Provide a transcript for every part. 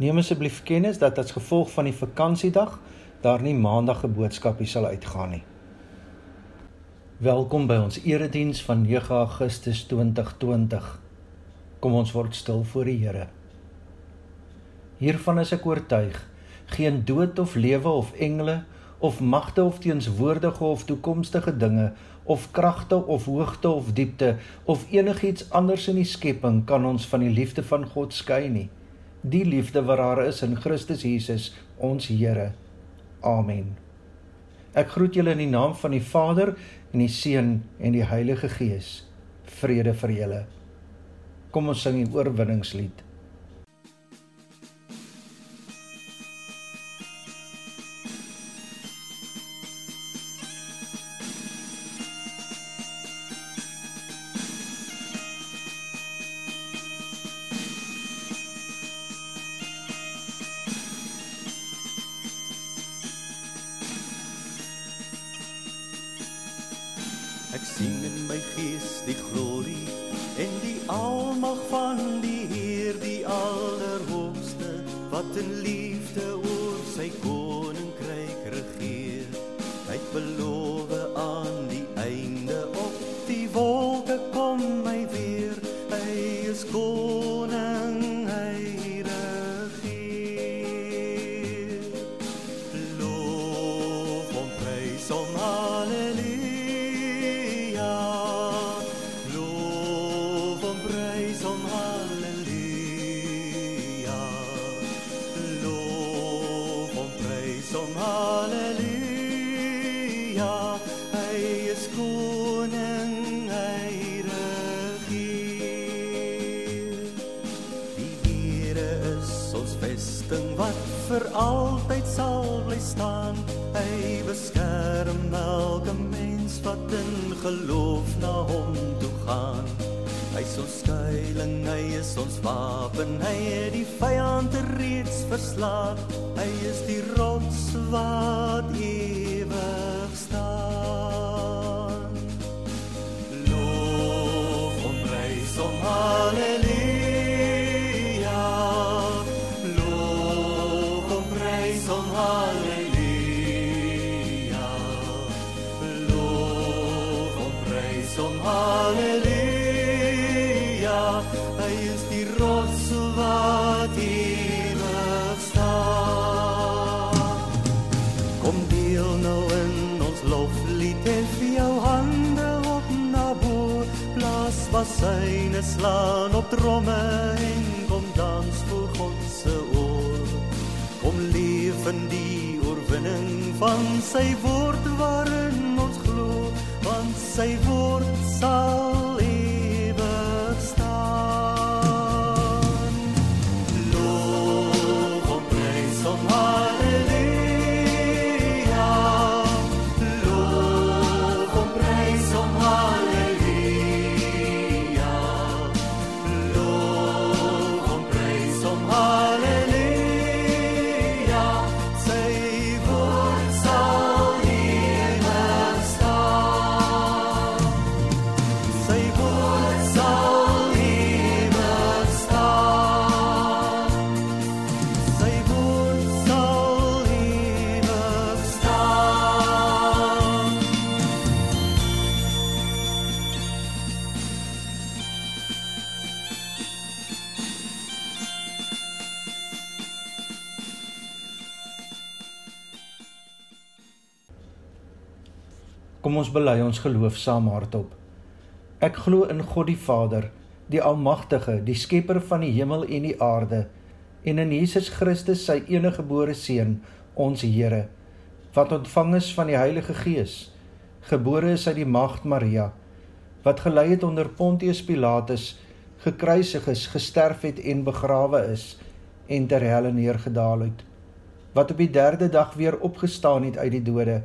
Neem asseblief kennis dat as gevolg van die vakansiedag daar nie maandag 'n boodskapie sal uitgaan nie. Welkom by ons erediens van 9 Augustus 2020. Kom ons word stil voor die Here. Hiervan is ek oortuig, geen dood of lewe of engele of magte of teenswoordige of toekomstige dinge of kragte of hoogte of diepte of enigiets anders in die skepping kan ons van die liefde van God skei nie. Die liefde wat daar is in Christus Jesus, ons Here. Amen. Ek groet julle in die naam van die Vader en die Seun en die Heilige Gees. Vrede vir julle. Kom ons sing die oorwinningslied. In liefde oor sy koninkryk het die vyand reeds verslaan. Hy is die rots wat ewig staan. Slaan op tromme En kom dans voor God se oor. Kom leef in die oorwinning van sy woord waarin ons glo Want sy woord Kom ons bely ons geloof saam hardop. Ek glo in God die Vader, die Almagtige, die Skepper van die hemel en die aarde, en in Jesus Christus, sy eniggebore seun, ons Here, wat ontvang is van die Heilige Gees, gebore is uit die Maagd Maria, wat gelei het onder Pontius Pilatus, gekruisig is, gesterf het en begrawe is en ter helle neergedaal het, wat op die 3de dag weer opgestaan het uit die dode,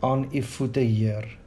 aan u voete, Heer.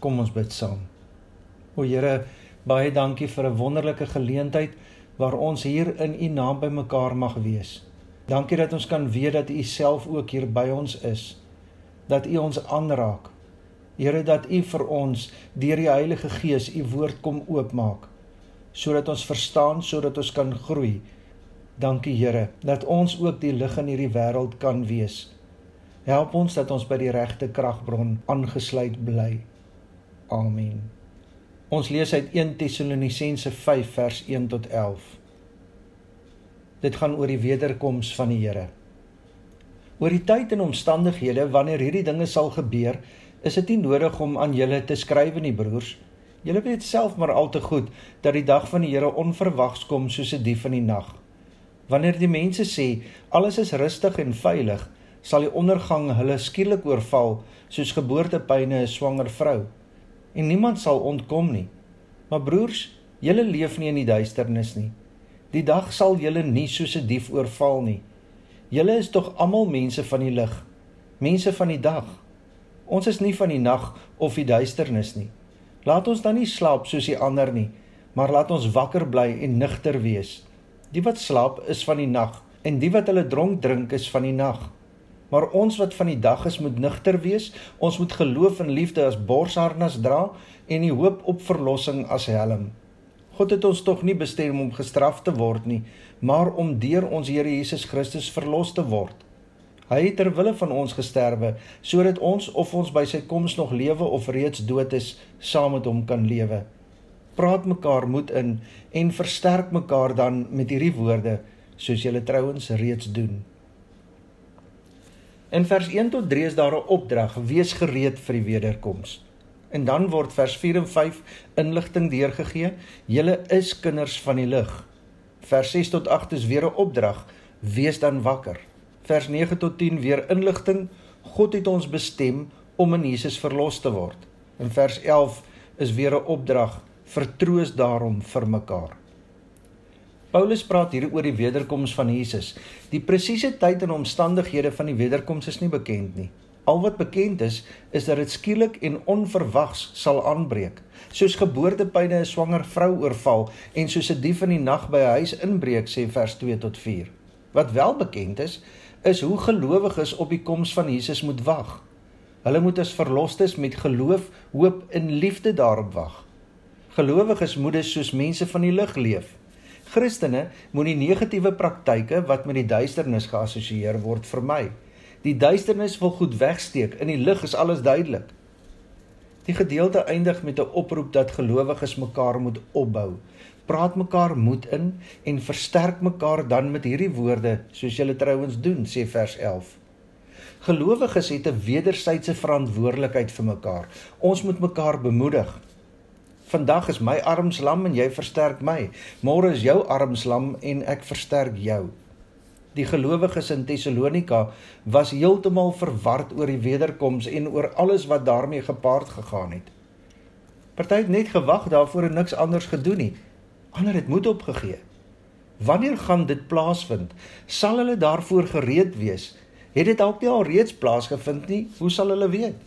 Kom ons bid saam. O Here, baie dankie vir 'n wonderlike geleentheid waar ons hier in U naam bymekaar mag wees. Dankie dat ons kan weet dat U self ook hier by ons is. Dat U ons aanraak. Here dat U vir ons deur die Heilige Gees U woord kom oopmaak sodat ons verstaan sodat ons kan groei. Dankie Here dat ons ook die lig in hierdie wêreld kan wees. Help ons dat ons by die regte kragbron aangesluit bly. Amen. Ons lees uit 1 Tessalonisense 5 vers 1 tot 11. Dit gaan oor die wederkoms van die Here. Oor die tyd en omstandighede wanneer hierdie dinge sal gebeur, is dit nie nodig om aan julle te skryf nie, broers. Julle weet self maar al te goed dat die dag van die Here onverwags kom soos 'n dief in die nag. Wanneer die mense sê alles is rustig en veilig, sal die ondergang hulle skielik oorval soos geboortepyne 'n swanger vrou. En niemand sal ontkom nie. Maar broers, julle leef nie in die duisternis nie. Die dag sal julle nie soos 'n dief oorval nie. Julle is tog almal mense van die lig, mense van die dag. Ons is nie van die nag of die duisternis nie. Laat ons dan nie slaap soos die ander nie, maar laat ons wakker bly en nigter wees. Die wat slaap is van die nag en die wat hulle dronk drink is van die nag. Maar ons wat van die dag is moet nigter wees. Ons moet geloof en liefde as borsharnas dra en die hoop op verlossing as helm. God het ons tog nie bestem om gestraf te word nie, maar om deur ons Here Jesus Christus verlos te word. Hy het ter wille van ons gesterwe sodat ons of ons by sy koms nog lewe of reeds dood is, saam met hom kan lewe. Praat mekaar moed in en versterk mekaar dan met hierdie woorde soos julle trouens reeds doen. In vers 1 tot 3 is daar 'n opdrag: wees gereed vir die wederkoms. En dan word vers 4 en 5 inligting deurgegee: julle is kinders van die lig. Vers 6 tot 8 is weer 'n opdrag: wees dan wakker. Vers 9 tot 10 weer inligting: God het ons bestem om in Jesus verlos te word. In vers 11 is weer 'n opdrag: vertroos daarom vir mekaar. Paulus praat hier oor die wederkoms van Jesus. Die presiese tyd en omstandighede van die wederkoms is nie bekend nie. Al wat bekend is, is dat dit skielik en onverwags sal aanbreek. Soos geboortepyne 'n swanger vrou oorval en soos 'n dief in die nag by 'n huis inbreek, sê vers 2 tot 4. Wat wel bekend is, is hoe gelowiges op die koms van Jesus moet wag. Hulle moet as verlosters met geloof, hoop en liefde daarop wag. Gelowiges moet dus soos mense van die lig leef. Christene moenie negatiewe praktyke wat met die duisternis geassosieer word vermy. Die duisternis wil goed wegsteek, in die lig is alles duidelik. Die gedeelte eindig met 'n oproep dat gelowiges mekaar moet opbou. Praat mekaar moed in en versterk mekaar dan met hierdie woorde soos julle trouens doen, sê vers 11. Gelowiges het 'n wederwysige verantwoordelikheid vir mekaar. Ons moet mekaar bemoedig. Vandag is my arms lam en jy versterk my. Môre is jou arms lam en ek versterk jou. Die gelowiges in Tessalonika was heeltemal verward oor die wederkoms en oor alles wat daarmee gepaard gegaan het. Party het net gewag daarvoor en niks anders gedoen nie. Ander het moed opgegee. Wanneer gaan dit plaasvind? Sal hulle daarvoor gereed wees? Het dit dalk nie al reeds plaasgevind nie? Hoe sal hulle weet?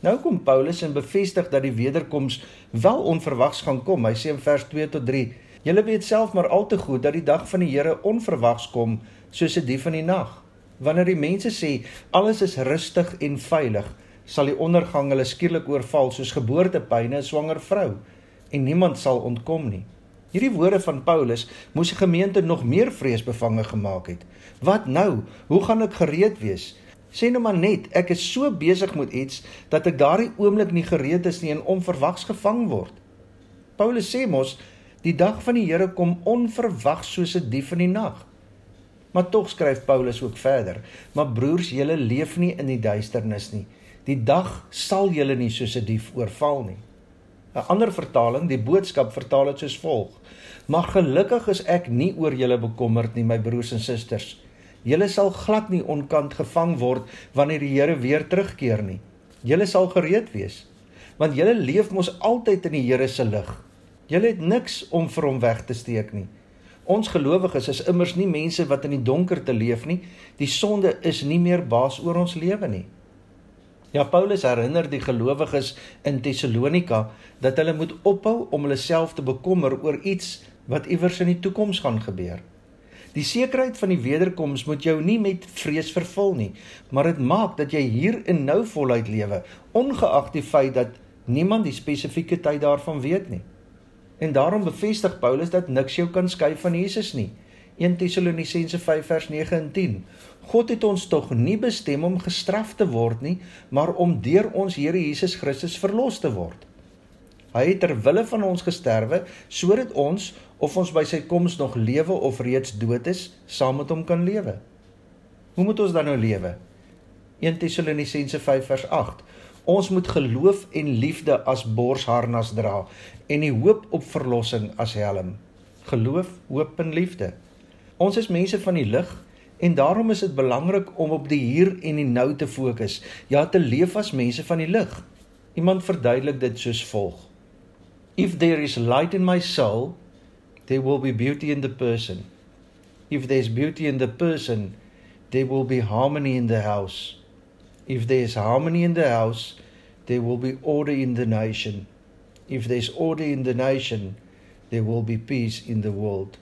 Nou kom Paulus en bevestig dat die wederkoms wel onverwags gaan kom. Hy sê in vers 2 tot 3: "Julle weet self maar al te goed dat die dag van die Here onverwags kom soos 'n dief in die nag. Wanneer die mense sê alles is rustig en veilig, sal die ondergang hulle skielik oorval soos geboortepyne 'n swanger vrou en niemand sal ontkom nie." Hierdie woorde van Paulus moes die gemeente nog meer vreesbevange gemaak het. Wat nou? Hoe gaan ek gereed wees? Sê nou maar net, ek is so besig met iets dat ek daardie oomblik nie gereed is nie en onverwags gevang word. Paulus sê mos, die dag van die Here kom onverwags soos 'n dief in die nag. Maar tog skryf Paulus ook verder, maar broers, julle leef nie in die duisternis nie. Die dag sal julle nie soos 'n dief oorval nie. 'n Ander vertaling, die boodskap vertaal dit soos volg: Maar gelukkig is ek nie oor julle bekommerd nie, my broers en susters. Julle sal glad nie onkant gevang word wanneer die Here weer terugkeer nie. Julle sal gereed wees, want julle leef mos altyd in die Here se lig. Julle het niks om vir hom weg te steek nie. Ons gelowiges is immers nie mense wat in die donker te leef nie. Die sonde is nie meer baas oor ons lewe nie. Ja Paulus herinner die gelowiges in Tessalonika dat hulle moet ophou om hulle self te bekommer oor iets wat iewers in die toekoms gaan gebeur. Die sekerheid van die wederkoms moet jou nie met vrees vervul nie, maar dit maak dat jy hier en nou voluit lewe, ongeag die feit dat niemand die spesifieke tyd daarvan weet nie. En daarom bevestig Paulus dat niks jou kan skei van Jesus nie. 1 Tessalonisense 5 vers 9 en 10. God het ons tog nie bestem om gestraf te word nie, maar om deur ons Here Jesus Christus verlos te word. Hy het ter wille van ons gesterwe sodat ons of ons by sy koms nog lewe of reeds dood is, saam met hom kan lewe. Hoe moet ons dan nou lewe? 1 Tessalonisense 5 vers 8. Ons moet geloof en liefde as borsharnas dra en die hoop op verlossing as helm. Geloof, hoop en liefde. Ons is mense van die lig en daarom is dit belangrik om op die hier en die nou te fokus, ja te leef as mense van die lig. Iemand verduidelik dit soos volg: If there is light in my soul, there will be beauty in the person. If there's beauty in the person, there will be harmony in the house. If there's harmony in the house, there will be order in the nation. If there's order in the nation, there will be peace in the world.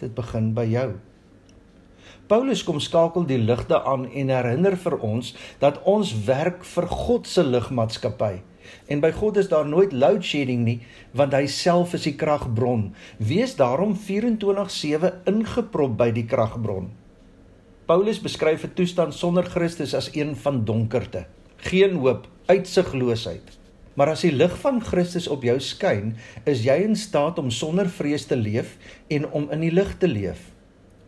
Dit begin by jou. Paulus kom skakel die ligte aan en herinner vir ons dat ons werk vir God se ligmaatskappy. En by God is daar nooit load shedding nie, want hy self is die kragbron. Wees daarom 24/7 ingeprop by die kragbron. Paulus beskryf 'n toestand sonder Christus as een van donkerte, geen hoop, uitsigloosheid. Maar as die lig van Christus op jou skyn, is jy in staat om sonder vrees te leef en om in die lig te leef.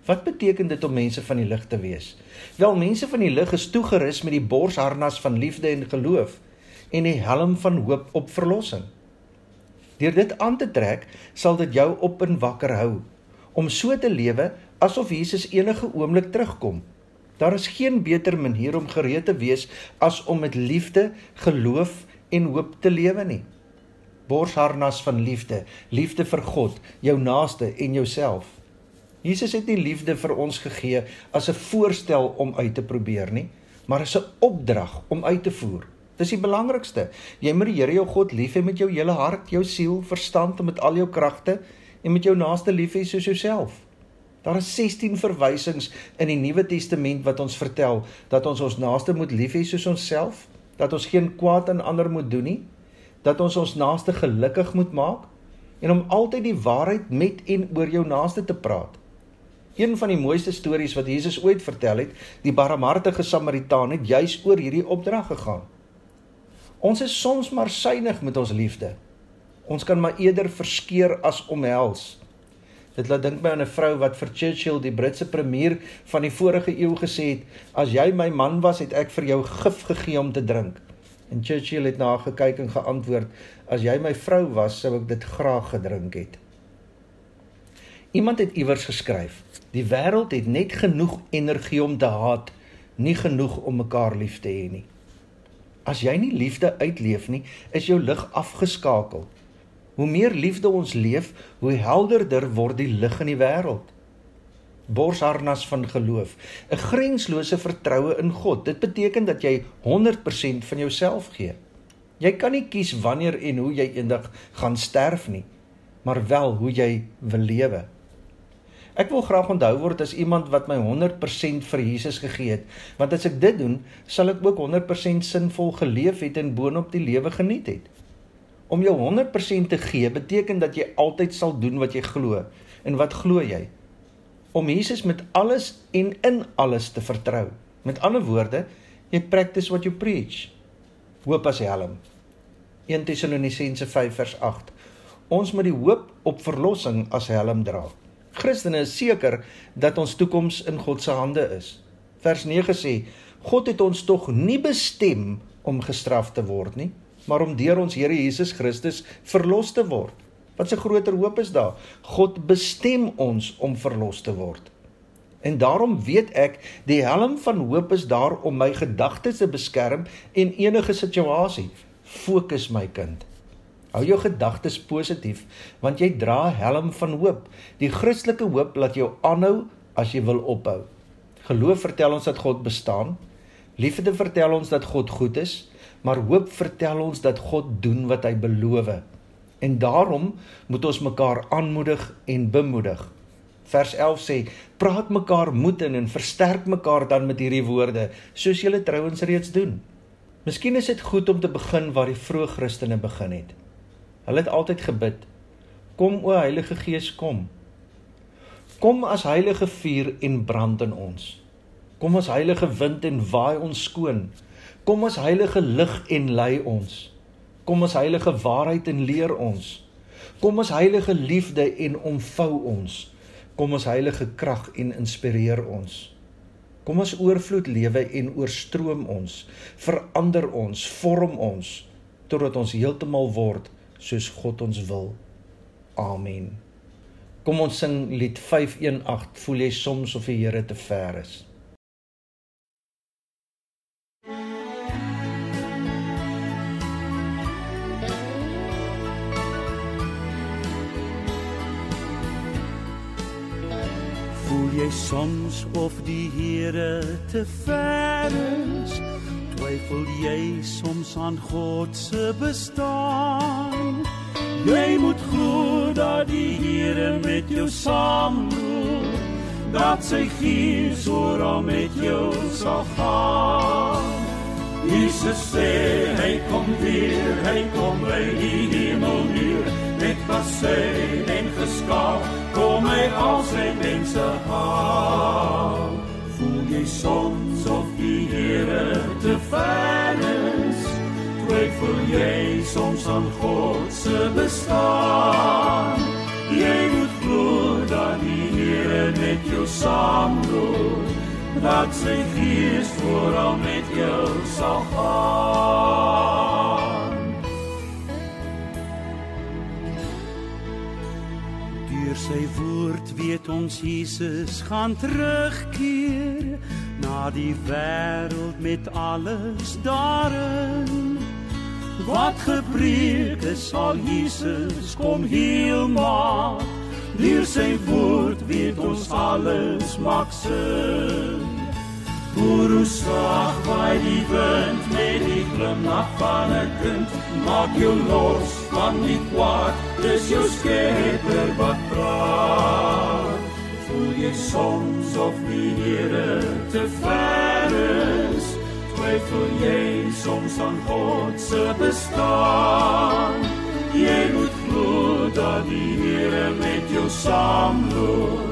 Wat beteken dit om mense van die lig te wees? Wel, mense van die lig is toegerus met die borsharnas van liefde en geloof en die helm van hoop op verlossing. Deur dit aan te trek, sal dit jou op en wakker hou om so te lewe asof Jesus enige oomblik terugkom. Daar is geen beter manier om gereed te wees as om met liefde, geloof en hoop te lewe nie. Borsharnas van liefde, liefde vir God, jou naaste en jouself. Jesus het nie liefde vir ons gegee as 'n voorstel om uit te probeer nie, maar as 'n opdrag om uit te voer. Dis die belangrikste. Jy moet die Here jou God lief hê met jou hele hart, jou siel, verstand en met al jou kragte en met jou naaste lief hê soos jouself. Daar is 16 verwysings in die Nuwe Testament wat ons vertel dat ons ons naaste moet lief hê soos onsself, dat ons geen kwaad aan ander moet doen nie, dat ons ons naaste gelukkig moet maak en om altyd die waarheid met en oor jou naaste te praat. Een van die mooiste stories wat Jesus ooit vertel het, die barmhartige Samaritaan het juis oor hierdie opdrag gegaan. Ons is soms maar suinig met ons liefde. Ons kan maar eerder verskeur as omhels. Dit laat dink my aan 'n vrou wat vir Churchill, die Britse premier van die vorige eeu gesê het: "As jy my man was, het ek vir jou gif gegee om te drink." En Churchill het na haar gekyk en geantwoord: "As jy my vrou was, sou ek dit graag gedrink het." Iemand het iewers geskryf: "Die wêreld het net genoeg energie om te haat, nie genoeg om mekaar lief te hê nie." As jy nie liefde uitleef nie, is jou lig afgeskakel. Hoe meer liefde ons leef, hoe helderder word die lig in die wêreld. Borsharnas van geloof, 'n grenslose vertroue in God. Dit beteken dat jy 100% van jouself gee. Jy kan nie kies wanneer en hoe jy eendag gaan sterf nie, maar wel hoe jy wil lewe. Ek wil graag onthou word as iemand wat my 100% vir Jesus gegee het, want as ek dit doen, sal ek ook 100% sinvol geleef het en boonop die lewe geniet het. Om jou 100% te gee beteken dat jy altyd sal doen wat jy glo. En wat glo jy? Om Jesus met alles en in alles te vertrou. Met ander woorde, jy practice what you preach. Hoop as helm. 1 Tessalonisense 5 vers 8. Ons moet die hoop op verlossing as helm dra. Christene is seker dat ons toekoms in God se hande is. Vers 9 sê: God het ons tog nie bestem om gestraf te word nie, maar om deur ons Here Jesus Christus verlos te word. Wat 'n groter hoop is daar? God bestem ons om verlos te word. En daarom weet ek, die helm van hoop is daar om my gedagtes te beskerm en enige situasie. Fokus my kind. Hou jou gedagtes positief want jy dra helm van hoop. Die Christelike hoop laat jou aanhou as jy wil ophou. Geloof vertel ons dat God bestaan. Liefde vertel ons dat God goed is. maar hoop vertel ons dat God doen wat hy beloof. En daarom moet ons mekaar aanmoedig en bemoedig. Vers 11 sê: "Praat mekaar moed in en versterk mekaar dan met hierdie woorde, soos julle trouens reeds doen." Miskien is dit goed om te begin waar die vroeë Christene begin het. Hulle het altyd gebid: "Kom o Heilige Gees, kom." Kom as heilige vuur en brand in ons. Kom as heilige wind en waai ons skoon. Kom as heilige lig en lei ons. Kom as heilige waarheid en leer ons. Kom as heilige liefde en omvou ons. Kom as heilige krag en inspireer ons. Kom as oorvloed lewe en oorstroom ons. Verander ons, vorm ons totdat ons heeltemal word soos God ons wil. Amen. Kom ons sing lied 518. Voel jy soms of die Here te ver is? Voel jy soms of die Here te ver is? Twyfel jy soms aan God se bestaan? Jy moet glo dat die Here met jou saamloop, dat sy gees oral met jou sal gaan. Jesus sê hy kom weer, hy kom by die hemel neer, met bassei en geskaap kom hy al sy mense haal. Jy soms of die Here te ver is? Twyfel jy soms aan God se bestaan? Jy moet glo dat die Here met jou saamloop, dat sy gees vooral met jou sal gaan. Sy woord weet ons Jesus gaan terugkeer na die wêreld met alles daarin. Wat gepreek is sal Jesus kom heel maak. Deur sy woord weet ons alles maak sin. Hoe sag by die wind met die glimlach van 'n kind, maak jou los van die kwaad, dis jou skepper wat praat. Voel jy soms of die Here te ver is? Twyfel jy soms aan God se bestaan? Jy moet glo dat die Here met jou saamloop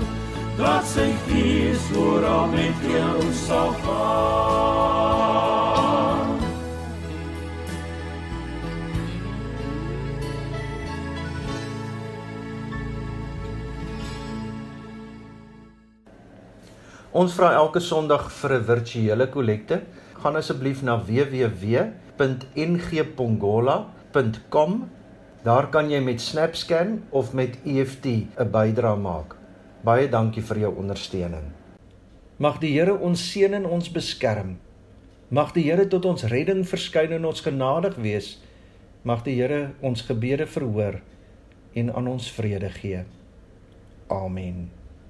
sy gees vooral met jou sal gaan. Ons vra elke Sondag vir 'n virtuele kollekte. Gaan asseblief na www.ngpongola.com. Daar kan jy met SnapScan of met EFT 'n bydrae maak. Baie dankie vir jou ondersteuning. Mag die Here ons seën en ons beskerm. Mag die Here tot ons redding verskyn en ons genadig wees. Mag die Here ons gebede verhoor en aan ons vrede gee. Amen.